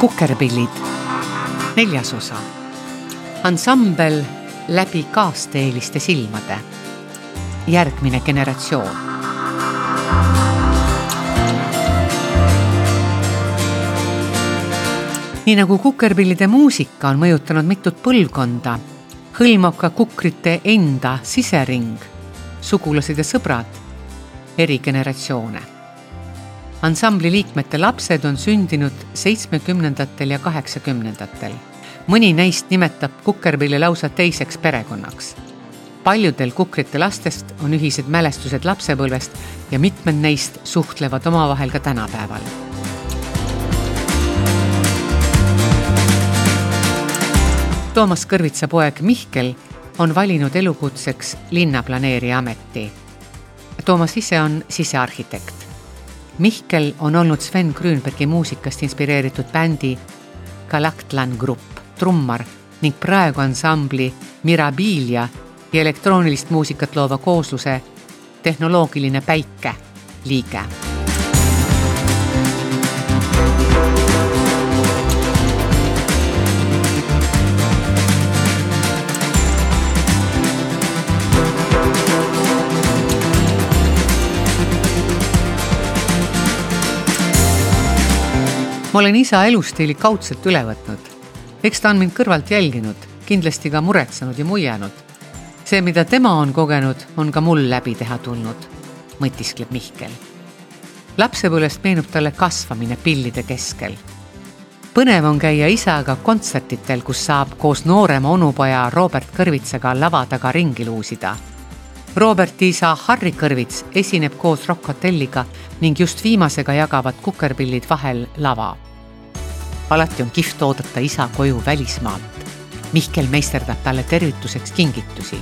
Kukerpillid, neljas osa. ansambel läbi kaasteeliste silmade. järgmine generatsioon. nii nagu kukerpillide muusika on mõjutanud mitut põlvkonda, hõlmab ka kukrite enda sisering, sugulased ja sõbrad, eri generatsioone ansambli liikmete lapsed on sündinud seitsmekümnendatel ja kaheksakümnendatel. mõni neist nimetab Kukerpilli lausa teiseks perekonnaks. paljudel Kukrite lastest on ühised mälestused lapsepõlvest ja mitmed neist suhtlevad omavahel ka tänapäeval. Toomas Kõrvitsa poeg Mihkel on valinud elukutseks linnaplaneerija ameti. Toomas ise on sisearhitekt Mihkel on olnud Sven Grünbergi muusikast inspireeritud bändi Galactlan Grupp trummar ning praegu ansambli Mirabilia ja elektroonilist muusikat loova koosluse Tehnoloogiline päike liige ma olen isa elustiili kaudselt üle võtnud. eks ta on mind kõrvalt jälginud, kindlasti ka muretsenud ja muianud. see, mida tema on kogenud, on ka mul läbi teha tulnud, mõtiskleb Mihkel. lapsepõlvest meenub talle kasvamine pillide keskel. põnev on käia isaga kontsertitel, kus saab koos noorema onupoja Robert Kõrvitsaga lava taga ringi luusida Roberti isa Harri Kõrvits esineb koos Rock Hotelliga ning just viimasega jagavad kukerpillid vahel lava. alati on kihvt oodata isa koju välismaalt. Mihkel meisterdab talle tervituseks kingitusi.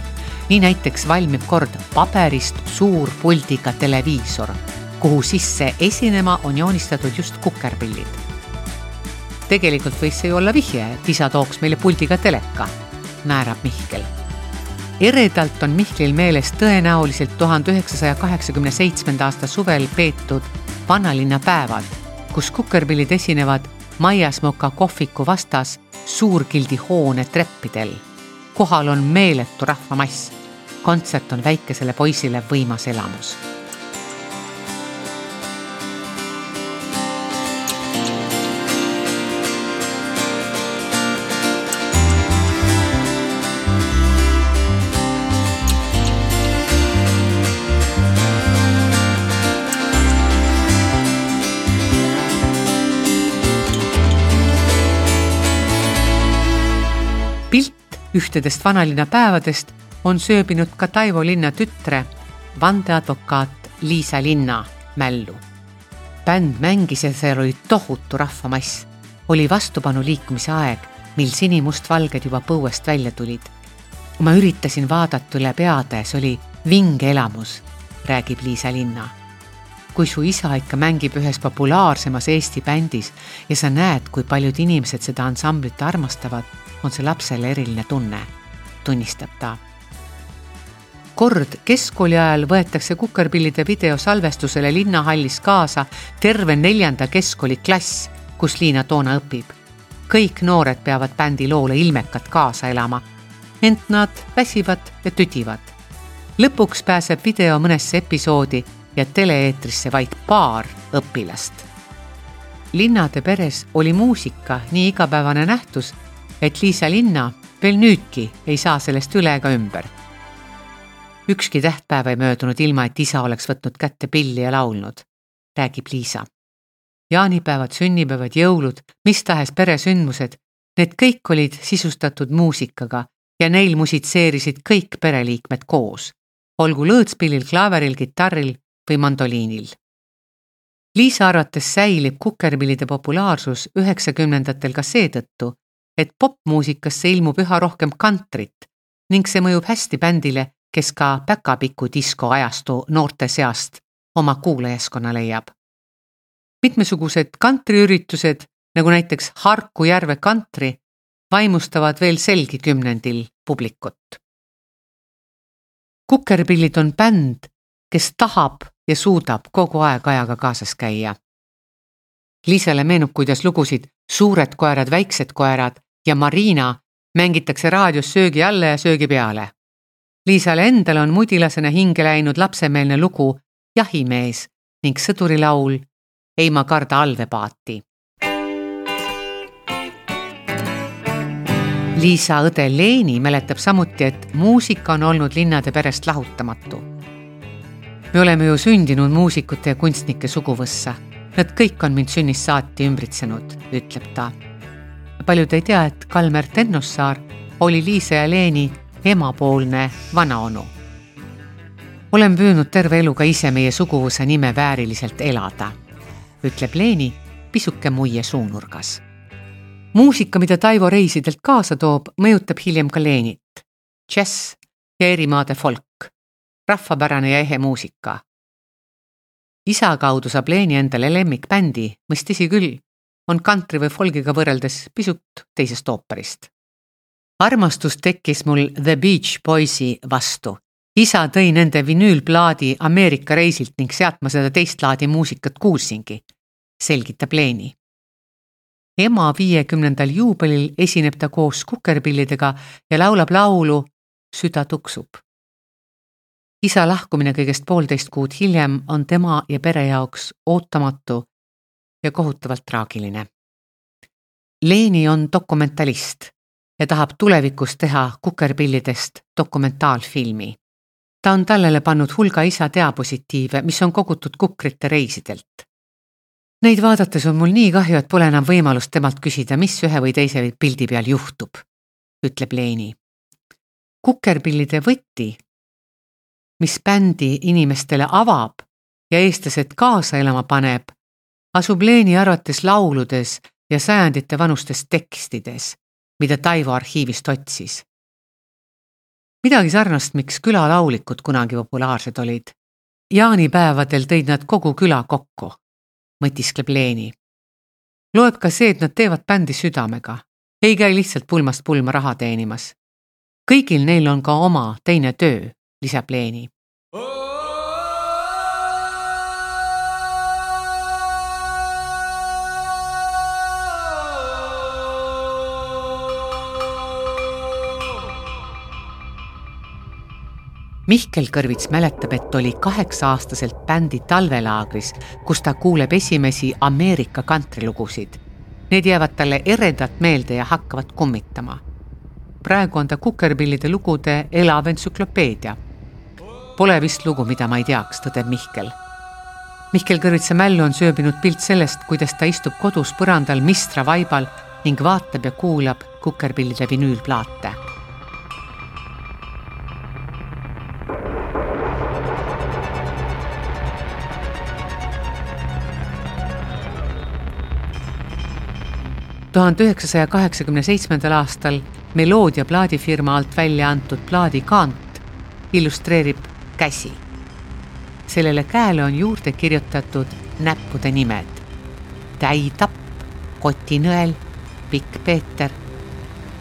nii näiteks valmib kord paberist suur puldiga televiisor, kuhu sisse esinema on joonistatud just kukerpillid. tegelikult võis see ju olla vihje, et isa tooks meile puldiga teleka, määrab Mihkel eredalt on Mihklil meeles tõenäoliselt tuhande üheksasaja kaheksakümne seitsmenda aasta suvel peetud vanalinna päevad, kus kukerpillid esinevad Maia Smoka kohviku vastas Suurgildi hoone treppidel. kohal on meeletu rahvamass. kontsert on väikesele poisile võimas elamus ühtedest vanalinna päevadest on sööbinud ka Taivo linna tütre, vandeadvokaat Liisa Linna mällu. bänd mängis ja seal oli tohutu rahvamass. oli vastupanu liikumise aeg, mil sinimustvalged juba põuest välja tulid. ma üritasin vaadata üle peade, see oli vinge elamus, räägib Liisa Linna kui su isa ikka mängib ühes populaarsemas Eesti bändis ja sa näed, kui paljud inimesed seda ansamblit armastavad, on see lapsele eriline tunne, tunnistab ta. kord keskkooli ajal võetakse kukerpillide videosalvestusele linnahallis kaasa terve neljanda keskkooli klass, kus Liina toona õpib. kõik noored peavad bändi loole ilmekalt kaasa elama, ent nad väsivad ja tüdivad. lõpuks pääseb video mõnesse episoodi ja tele-eetrisse vaid paar õpilast linnade peres oli muusika nii igapäevane nähtus, et Liisa Linna veel nüüdki ei saa sellest üle ega ümber. ükski tähtpäev ei möödunud ilma, et isa oleks võtnud kätte pilli ja laulnud, räägib Liisa. jaanipäevad, sünnipäevad, jõulud, mis tahes peresündmused, need kõik olid sisustatud muusikaga ja neil musitseerisid kõik pereliikmed koos, olgu lõõtspillil, klaaveril, kitarril või mandoliinil Liisa arvates säilib kukerpillide populaarsus üheksakümnendatel ka seetõttu, et popmuusikasse ilmub üha rohkem kantrit ning see mõjub hästi bändile, kes ka päkapiku disko ajastu noorte seast oma kuulajaskonna leiab. mitmesugused kantriüritused, nagu näiteks Harku järve kantri, vaimustavad veel selgi kümnendil publikut. kukerpillid on bänd, kes tahab ja suudab kogu aeg ajaga kaasas käia. Liisale meenub, kuidas lugusid suured koerad, väiksed koerad ja Marina mängitakse raadios söögi alla ja söögi peale. Liisale endale on mudilasena hinge läinud lapsemeelne lugu Jahimees ning sõdurilaul Ei ma karda allveepaati. Liisa õde Leeni mäletab samuti, et muusika on olnud linnade perest lahutamatu. Me oleme ju sündinud muusikute ja kunstnike suguvõssa. Nad kõik on mind sünnist saati ümbritsenud, ütleb ta. paljud ei tea, et Kalmer Tennossaar oli Liisa ja Leeni emapoolne vanaonu. olen püüdnud terve elu ka ise meie suguvõsa nime vääriliselt elada, ütleb Leeni pisuke muie suunurgas muusika, mida Taivo reisidelt kaasa toob, mõjutab hiljem ka Leenit. džäss ja erimaade folk, rahvapärane ja ehe muusika. isa kaudu saab Leeni endale lemmikbändi, mis tõsi küll, on kantri või folgiga võrreldes pisut teisest ooperist. armastus tekkis mul The Beach Boysi vastu. isa tõi nende vinüülplaadi Ameerika reisilt ning sealt ma seda teist laadi muusikat kuulsingi, selgitab Leeni ema viiekümnendal juubelil esineb ta koos kukerpillidega ja laulab laulu Süda tuksub. Isa lahkumine kõigest poolteist kuud hiljem on tema ja pere jaoks ootamatu ja kohutavalt traagiline. Leeni on dokumentalist ja tahab tulevikus teha kukerpillidest dokumentaalfilmi. ta on tallele pannud hulga isa diapositiive, mis on kogutud kukrite reisidelt Neid vaadates on mul nii kahju, et pole enam võimalust temalt küsida, mis ühe või teise pildi peal juhtub, ütleb Leeni. kukerpillide võti, mis bändi inimestele avab ja eestlased kaasa elama paneb, asub Leeni arvates lauludes ja sajandite vanustes tekstides, mida Taivo arhiivist otsis. midagi sarnast, miks külalaulikud kunagi populaarsed olid. jaanipäevadel tõid nad kogu küla kokku mõtiskleb Leeni. loeb ka see, et nad teevad bändi südamega, ei käi lihtsalt pulmast pulma raha teenimas. kõigil neil on ka oma teine töö, lisab Leeni Mihkel Kõrvits mäletab, et oli kaheksa-aastaselt bändi talvelaagris, kus ta kuuleb esimesi Ameerika kantrilugusid. Need jäävad talle eredalt meelde ja hakkavad kummitama. praegu on ta Kukerpillide lugude elav entsüklopeedia. Pole vist lugu, mida ma ei teaks, tõdeb Mihkel. Mihkel Kõrvitsa mällu on sööbinud pilt sellest, kuidas ta istub kodus põrandal Mistra vaibal ning vaatab ja kuulab Kukerpillide vinüülplaate tuhande üheksasaja kaheksakümne seitsmendal aastal Meloodia plaadifirma alt välja antud plaadikaant illustreerib käsi. sellele käele on juurde kirjutatud näppude nimed. täitapp, kotinõel, pikk Peeter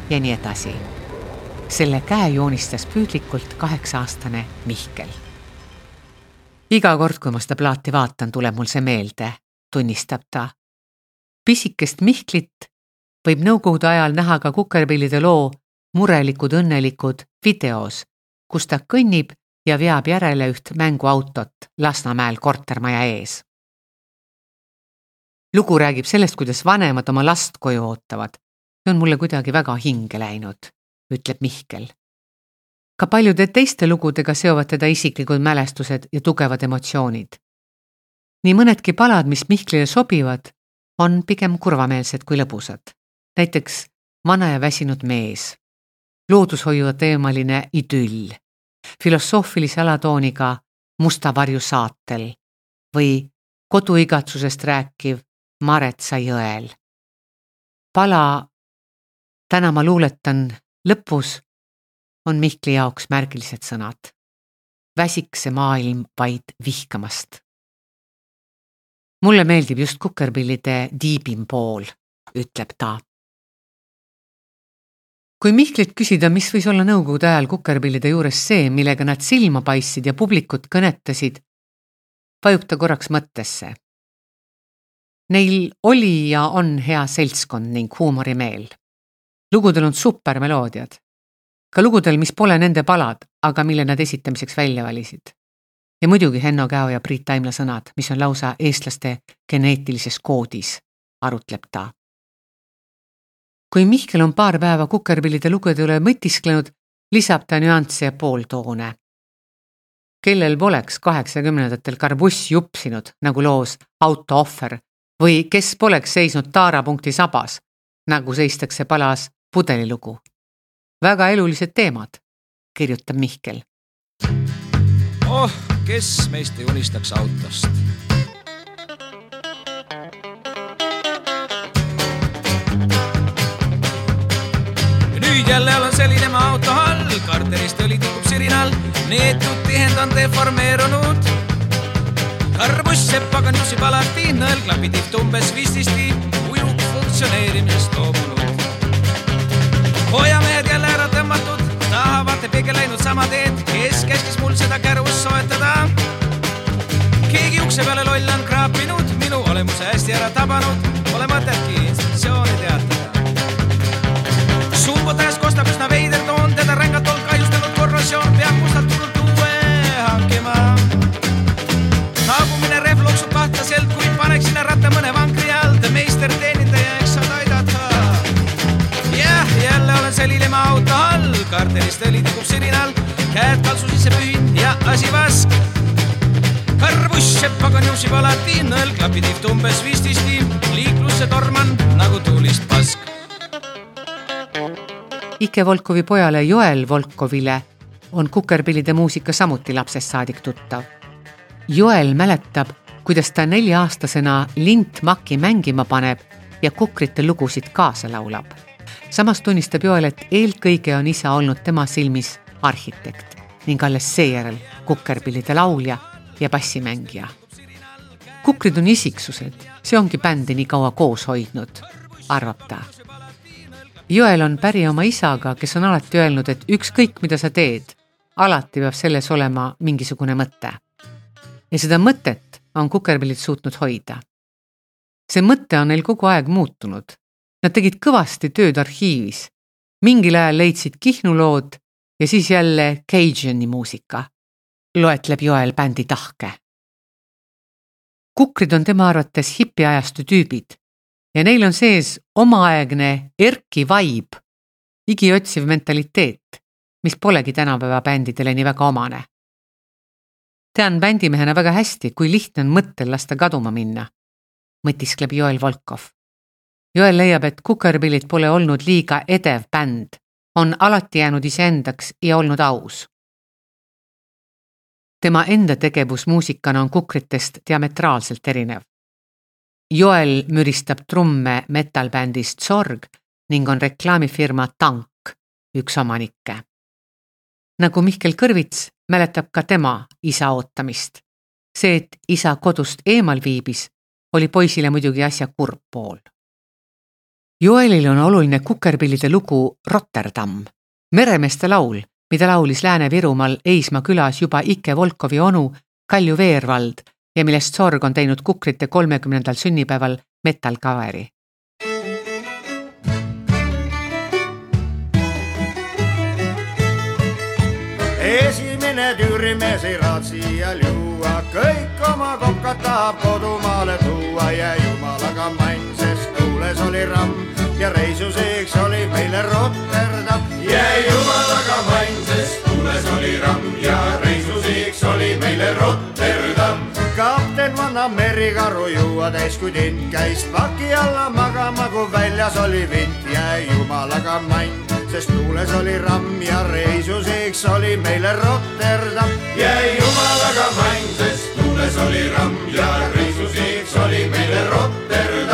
ja nii edasi. selle käe joonistas püüdlikult kaheksa-aastane Mihkel. iga kord, kui ma seda plaati vaatan, tuleb mul see meelde, tunnistab ta. pisikest Mihklit võib nõukogude ajal näha ka kukerpillide loo Murelikud õnnelikud videos, kus ta kõnnib ja veab järele üht mänguautot Lasnamäel kortermaja ees. lugu räägib sellest, kuidas vanemad oma last koju ootavad. see on mulle kuidagi väga hinge läinud, ütleb Mihkel. ka paljude teiste lugudega seovad teda isiklikud mälestused ja tugevad emotsioonid. nii mõnedki palad, mis Mihklile sobivad, on pigem kurvameelsed kui lõbusad näiteks Vana ja väsinud mees, loodushoiu teemaline idüll, filosoofilise alatooniga Musta varju saatel või koduigatsusest rääkiv Maretsa jõel. pala Täna ma luuletan lõpus on Mihkli jaoks märgilised sõnad. väsik see maailm vaid vihkamast. mulle meeldib just kukerpillide tiibim pool, ütleb ta kui Mihklilt küsida, mis võis olla nõukogude ajal kukerpillide juures see, millega nad silma paistsid ja publikut kõnetasid, vajub ta korraks mõttesse. Neil oli ja on hea seltskond ning huumorimeel. lugudel on supermeloodiad. ka lugudel, mis pole nende palad, aga mille nad esitamiseks välja valisid. ja muidugi Henno Käo ja Priit Taimla sõnad, mis on lausa eestlaste geneetilises koodis, arutleb ta. Kui Mihkel on paar päeva kukerpillide lugude üle mõtisklenud, lisab ta nüansse ja pooltoone kellel poleks kaheksakümnendatel karbussi jupsinud, nagu loos Auto ohver või kes poleks seisnud taarapunkti sabas, nagu seistakse palas pudelilugu. väga elulised teemad, kirjutab Mihkel. oh, kes meist ei unistaks autost nüüd jälle olen selline maa auto all, karterist õli tikub sirinal, neetud tihend on deformeerunud. Karbuss sepaga niusib alati, nõelklapid tiht umbes vististi, ujuk funktsioneerimisest loobunud. hoiamehed jälle ära tõmmatud, tahavad pigem läinud sama teed, kes käskis mul seda kärust soetada. keegi ukse peale loll on kraapinud, minu olemuse hästi ära tabanud, kartelist õli tikub sirinal, käed kaltsu sisse pühin ja asi vask. karbuss seppaga niusib alati, nõlklapid ihtu umbes vististi, liiklusse torman nagu tuulist pask. Ike Volkovi pojale Joel Volkovile on kukerpillide muusika samuti lapsest saadik tuttav Joel mäletab, kuidas ta nelja-aastasena lintmaki mängima paneb ja kukrite lugusid kaasa laulab. Samas tunnistab Joel, et eelkõige on isa olnud tema silmis arhitekt ning alles seejärel kukerpillide laulja ja bassimängija. kukrid on isiksused, see ongi bändi nii kaua koos hoidnud, arvab ta. Joel on päri oma isaga, kes on alati öelnud, et ükskõik, mida sa teed, alati peab selles olema mingisugune mõte ja seda mõtet on kukerpillid suutnud hoida. see mõte on neil kogu aeg muutunud. Nad tegid kõvasti tööd arhiivis. mingil ajal leidsid Kihnu lood ja siis jälle Cajuani muusika, loetleb Joel bändi tahke. kukrid on tema arvates hipiajastu tüübid ja neil on sees omaaegne erki vibe, igiotsiv mentaliteet, mis polegi tänapäeva bändidele nii väga omane tean bändimehena väga hästi, kui lihtne on mõttel lasta kaduma minna, mõtiskleb Joel Volkov. Joel leiab, et Kukerpillid pole olnud liiga edev bänd, on alati jäänud iseendaks ja olnud aus. tema enda tegevus muusikana on Kukritest diametraalselt erinev. Joel müristab trumme metal-bändist Sorg ning on reklaamifirma Tank üks omanikke. nagu Mihkel Kõrvits mäletab ka tema isa ootamist. see, et isa kodust eemal viibis, oli poisile muidugi asja kurb pool. Joelil on oluline kukerpillide lugu Rotterdam, meremeeste laul, mida laulis Lääne-Virumaal Eismaa külas juba Ike Volkovi onu Kalju Veervald ja millest Sorg on teinud kukrite kolmekümnendal sünnipäeval metal cover'i. Esimene tüürimees ei raatsi iial juua, kõik oma kokad tahab kodumaale tuua ja jumalaga mann, sest tuules oli ramm ja reisuseks oli meile Rotterdam. ja jumalaga mann, sest tuules oli ramm ja reisuseks oli meile Rotterdam kapten vanna merikaru juua täis, kui tint käis paki alla magama, kui väljas oli vint ja jumalaga mann sest tuules oli ramm ja reisuseks oli meile Rotterdam. jäi jumalaga main, sest tuules oli ramm ja reisuseks oli meile Rotterdam.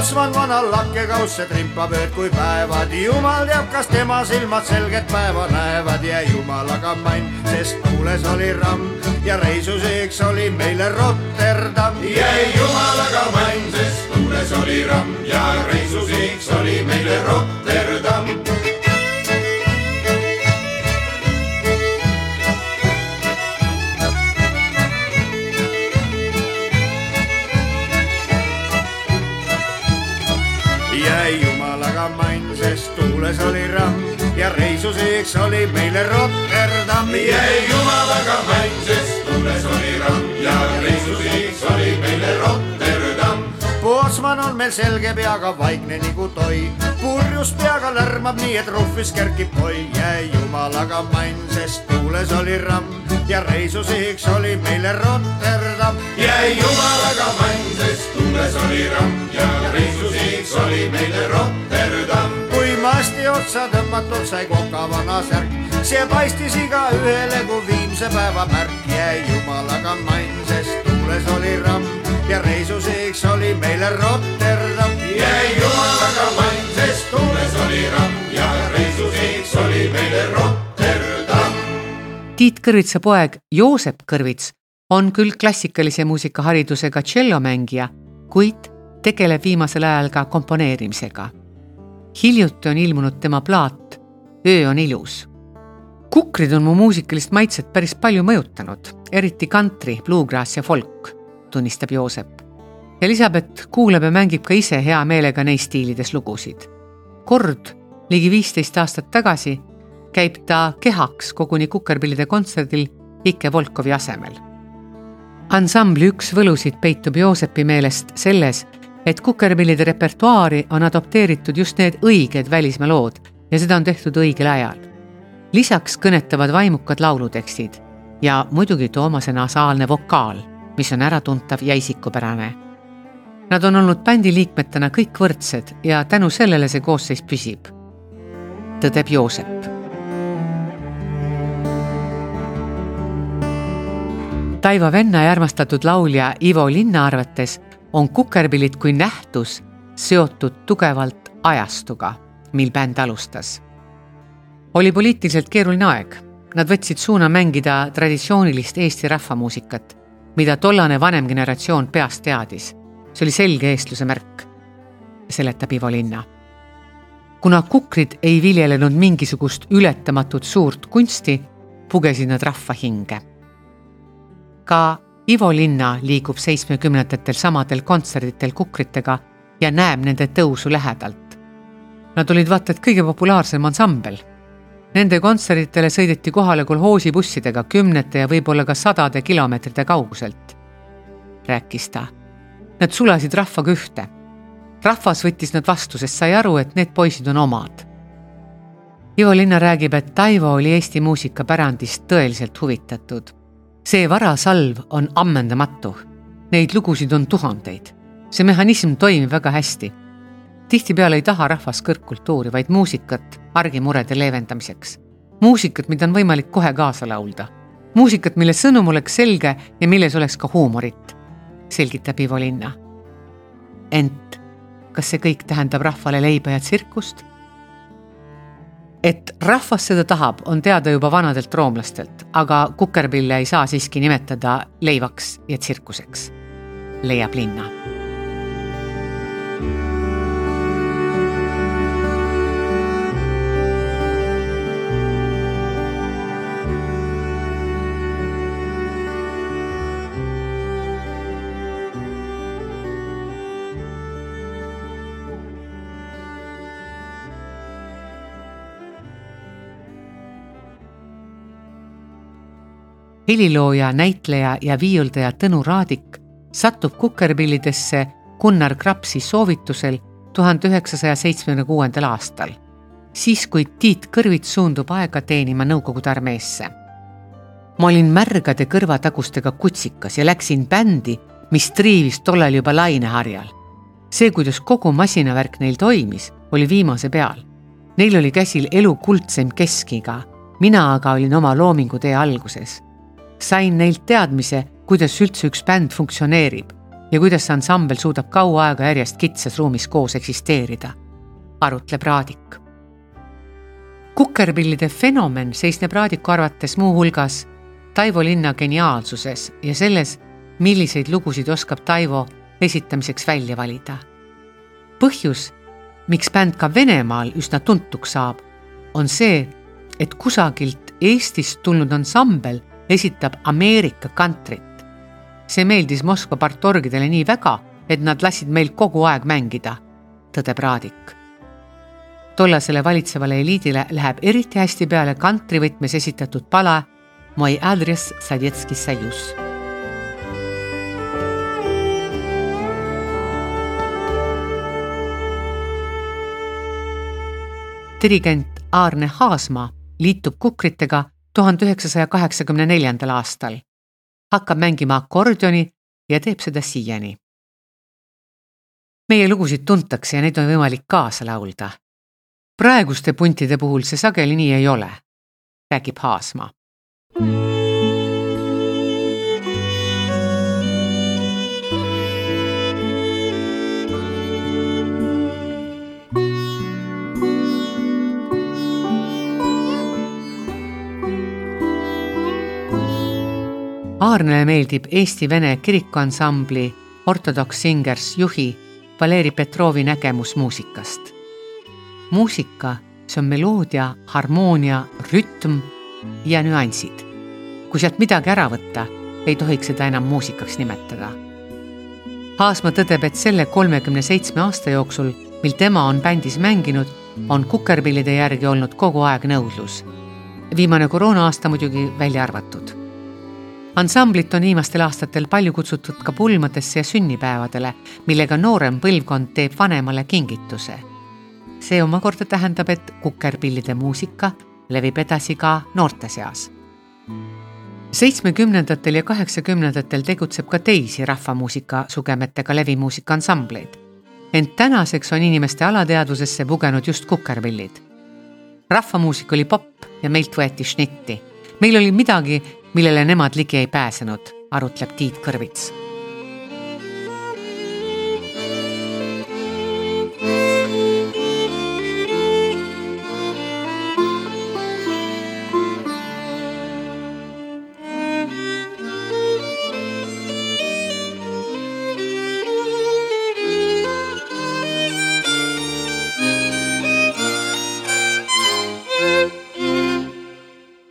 Pootsman vana lakkekausse trimpab ööd kui päevad, jumal teab, kas tema silmad selget päeva näevad ja jumalaga main, sest tuules oli ramm ja reisuseks oli meile Rotterdam. jäi jumalaga main, sest tuules oli ramm ja reisuseks oli meile Rotterdam. Tuules oli ramm ja reisuseks oli meile Rotterdam. jäi jumalaga mäng, sest tuules oli ramm ja reisuseks oli meile Rotterdam. Pootsman on meil selge peaga, vaikne nagu toi, purjus peaga lärmab nii, et ruhvis kerkib poi. jäi jumalaga mann, sest tuules oli ramm ja reisuseks oli meile Rotterdam. jäi jumalaga mann, otsa tõmmatud sai kokavana särk, see paistis igaühele kui viimse päeva märk. jäi jumalaga mann, sest tuules oli ramm ja reisuseks oli meile Rotterdam. jäi jumalaga mann, sest tuules oli ramm ja reisuseks oli meile Rotterdam. Tiit Kõrvitsa poeg Joosep Kõrvits on küll klassikalise muusikaharidusega tšellomängija, kuid tegeleb viimasel ajal ka komponeerimisega. Hiljuti on ilmunud tema plaat Öö on ilus. kukrid on mu muusikalist maitset päris palju mõjutanud, eriti kantri, bluegrass ja folk, tunnistab Joosep. et kuulab ja mängib ka ise hea meelega neis stiilides lugusid. kord ligi viisteist aastat tagasi käib ta kehaks koguni kukerpillide kontserdil Ike Volkovi asemel. ansambli üks võlusid peitub Joosepi meelest selles, et kukerpillide repertuaari on adopteeritud just need õiged välismaa lood ja seda on tehtud õigel ajal. lisaks kõnetavad vaimukad laulutekstid ja muidugi Toomase nasaalne vokaal, mis on äratuntav ja isikupärane. Nad on olnud bändi liikmetena kõik võrdsed ja tänu sellele see koosseis püsib, tõdeb Joosep Taivo Venna armastatud laulja Ivo Linna arvates on kukerpillid kui nähtus seotud tugevalt ajastuga, mil bänd alustas. oli poliitiliselt keeruline aeg, nad võtsid suuna mängida traditsioonilist Eesti rahvamuusikat, mida tollane vanem generatsioon peast teadis. see oli selge eestluse märk, seletab Ivo Linna. kuna kukrid ei viljelenud mingisugust ületamatut suurt kunsti, pugesid nad rahva hinge ka Ivo Linna liigub seitsmekümnendatel samadel kontserditel kukritega ja näeb nende tõusu lähedalt. Nad olid vaata et kõige populaarsem ansambel. Nende kontsertidele sõideti kohale kolhoosibussidega kümnete ja võib-olla ka sadade kilomeetrite kauguselt, rääkis ta. Nad sulasid rahvaga ühte. rahvas võttis nad vastu, sest sai aru, et need poisid on omad. Ivo Linna räägib, et Taivo oli Eesti muusikapärandist tõeliselt huvitatud see varasalv on ammendamatu. Neid lugusid on tuhandeid. see mehhanism toimib väga hästi. tihtipeale ei taha rahvas kõrgkultuuri, vaid muusikat argimurede leevendamiseks. muusikat, mida on võimalik kohe kaasa laulda. muusikat, mille sõnum oleks selge ja milles oleks ka huumorit, selgitab Ivo Linna. ent kas see kõik tähendab rahvale leiba ja tsirkust? Et rahvas seda tahab, on teada juba vanadelt roomlastelt, aga kukerpille ei saa siiski nimetada leivaks ja tsirkuseks, leiab linna helilooja, näitleja ja viiuldaja Tõnu Raadik satub kukerpillidesse Gunnar Krapsi soovitusel tuhande üheksasaja seitsmekümne kuuendal aastal, siis kui Tiit Kõrvits suundub aega teenima Nõukogude armeesse. ma olin märgade kõrvatagustega kutsikas ja läksin bändi, mis triivis tollal juba laineharjal. see, kuidas kogu masinavärk neil toimis, oli viimase peal. Neil oli käsil elu kuldseim keskiga, mina aga olin oma loomingutee alguses sain neilt teadmise, kuidas üldse üks bänd funktsioneerib ja kuidas see ansambel suudab kaua aega järjest kitsas ruumis koos eksisteerida, arutleb Raadik. kukerpillide fenomen seisneb Raadiku arvates muuhulgas Taivo Linna geniaalsuses ja selles, milliseid lugusid oskab Taivo esitamiseks välja valida. põhjus, miks bänd ka Venemaal üsna tuntuks saab, on see, et kusagilt Eestist tulnud ansambel esitab Ameerika kantrit. see meeldis Moskva partorgidele nii väga, et nad lasid meil kogu aeg mängida, tõdeb Raadik. tollasele valitsevale eliidile läheb eriti hästi peale kantrivõtmes esitatud pala Moi adress Sovjetski Sajus dirigent Aarne Haasma liitub kukritega tuhande üheksasaja kaheksakümne neljandal aastal, hakkab mängima akordioni ja teeb seda siiani. meie lugusid tuntakse ja neid on võimalik kaasa laulda. praeguste puntide puhul see sageli nii ei ole, räägib Haasma Aarnele meeldib Eesti-Vene kirikuansambli Orthodox Singers juhi Valeri Petrovi nägemus muusikast. muusika, see on meloodia, harmoonia, rütm ja nüansid. kui sealt midagi ära võtta, ei tohiks seda enam muusikaks nimetada. Haasma tõdeb, et selle kolmekümne seitsme aasta jooksul, mil tema on bändis mänginud, on kukerpillide järgi olnud kogu aeg nõudlus. viimane koroona-aasta muidugi välja arvatud ansamblit on viimastel aastatel palju kutsutud ka pulmadesse ja sünnipäevadele, millega noorem põlvkond teeb vanemale kingituse. see omakorda tähendab, et kukerpillide muusika levib edasi ka noorte seas. seitsmekümnendatel ja kaheksakümnendatel tegutseb ka teisi rahvamuusika sugemetega levimuusika ansambleid. ent tänaseks on inimeste alateadvusesse pugenud just kukerpillid. rahvamuusika oli popp ja meilt võeti šnitti. meil oli midagi, millele nemad ligi ei pääsenud, arutleb Tiit Kõrvits.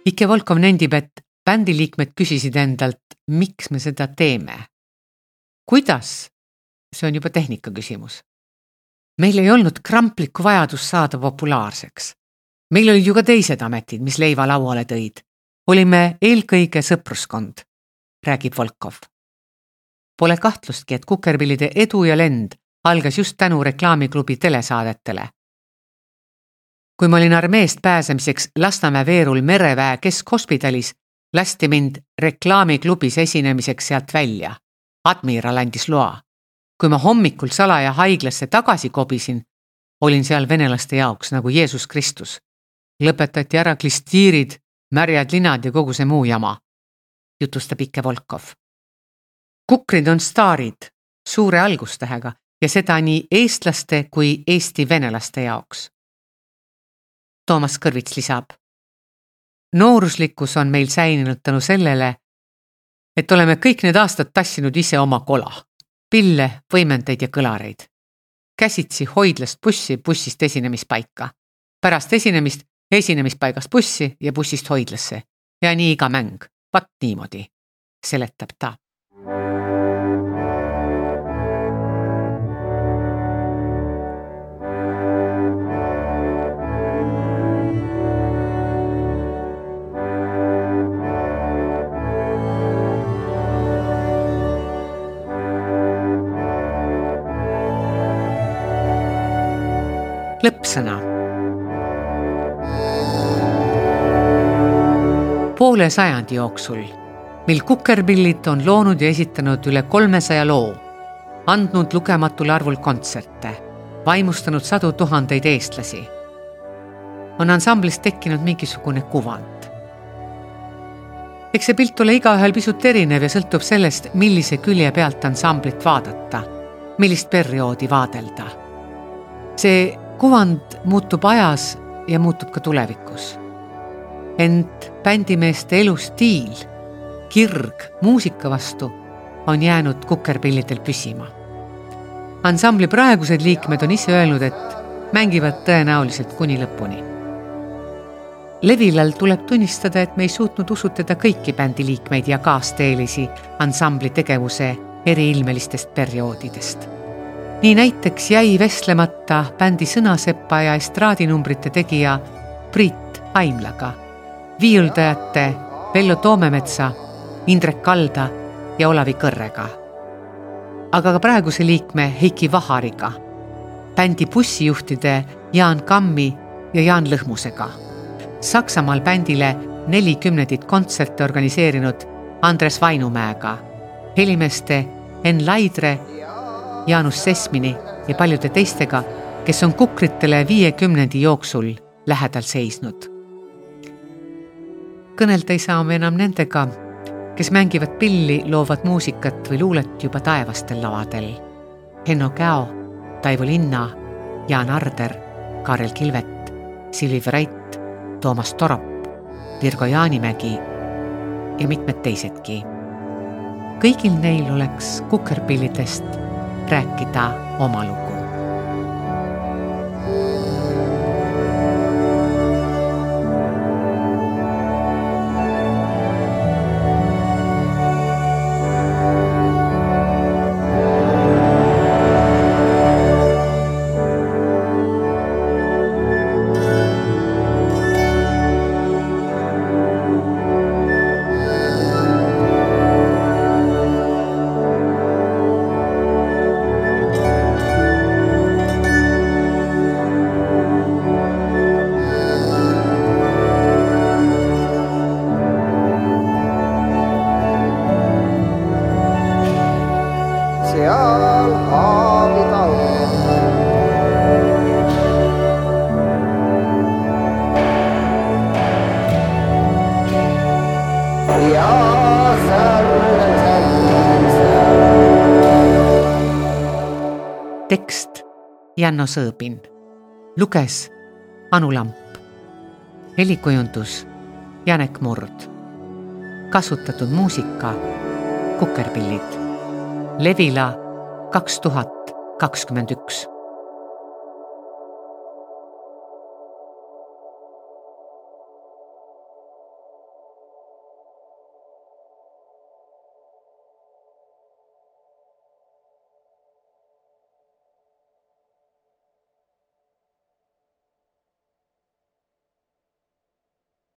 Ike Volkov nendib, et bändi liikmed küsisid endalt, miks me seda teeme. kuidas? see on juba tehnika küsimus. meil ei olnud kramplikku vajadust saada populaarseks. meil olid ju ka teised ametid, mis leiva lauale tõid. olime eelkõige sõpruskond, räägib Volkov. Pole kahtlustki, et kukerpillide edu ja lend algas just tänu reklaamiklubi telesaadetele kui ma olin armeest pääsemiseks Lasnamäe veerul mereväe keskhospitalis, lasti mind reklaamiklubis esinemiseks sealt välja. admiral andis loa. kui ma hommikul salaja haiglasse tagasi kobisin, olin seal venelaste jaoks nagu Jeesus Kristus. lõpetati ära klistiirid, märjad linad ja kogu see muu jama, jutustab Ike Volkov. kukrid on staarid suure algustähega ja seda nii eestlaste kui eesti venelaste jaoks. Toomas Kõrvits lisab nooruslikkus on meil säilinud tänu sellele, et oleme kõik need aastad tassinud ise oma kola, pille, võimendeid ja kõlareid. käsitsi hoidlast bussi, bussist esinemispaika. pärast esinemist esinemispaigast bussi ja bussist hoidlasse ja nii iga mäng, vaat niimoodi, seletab ta lõppsõna. poole sajandi jooksul, mil kukerpillid on loonud ja esitanud üle kolmesaja loo, andnud lugematul arvul kontserte, vaimustanud sadu tuhandeid eestlasi, on ansamblist tekkinud mingisugune kuvand eks see pilt ole igaühel pisut erinev ja sõltub sellest, millise külje pealt ansamblit vaadata, millist perioodi vaadelda. see kuvand muutub ajas ja muutub ka tulevikus. ent bändimeeste elustiil, kirg muusika vastu on jäänud kukerpillidel püsima. ansambli praegused liikmed on ise öelnud, et mängivad tõenäoliselt kuni lõpuni. Levilal tuleb tunnistada, et me ei suutnud usutada kõiki bändi liikmeid ja kaasteelisi ansambli tegevuse eriilmelistest perioodidest nii näiteks jäi vestlemata bändi sõnasepa ja estraadinumbrite tegija Priit Aimlaga, viiuldajate Vello Toomemetsa, Indrek Kalda ja Olavi Kõrrega. aga ka praeguse liikme Heiki Vahariga, bändi bussijuhtide Jaan Kammi ja Jaan Lõhmusega. Saksamaal bändile nelikümnendit kontserte organiseerinud Andres Vainumäega, helimeeste Enn Laidre, Jaanus Sesmini ja paljude teistega, kes on kukritele viiekümnendi jooksul lähedal seisnud. kõnelda ei saa me enam nendega, kes mängivad pilli, loovad muusikat või luulet juba taevastel lavadel. Henno Käo, Taivo Linna, Jaan Arder, Kaarel Kilvet, Silvi Vrait, Toomas Torop, Virgo Jaanimägi ja mitmed teisedki. kõigil neil oleks kukerpillidest rääkida oma lugu. Janno Sõõbin, luges Anu Lamp, helikujundus Janek Murd, kasutatud muusika Kukerpillid, Levila kaks tuhat kakskümmend üks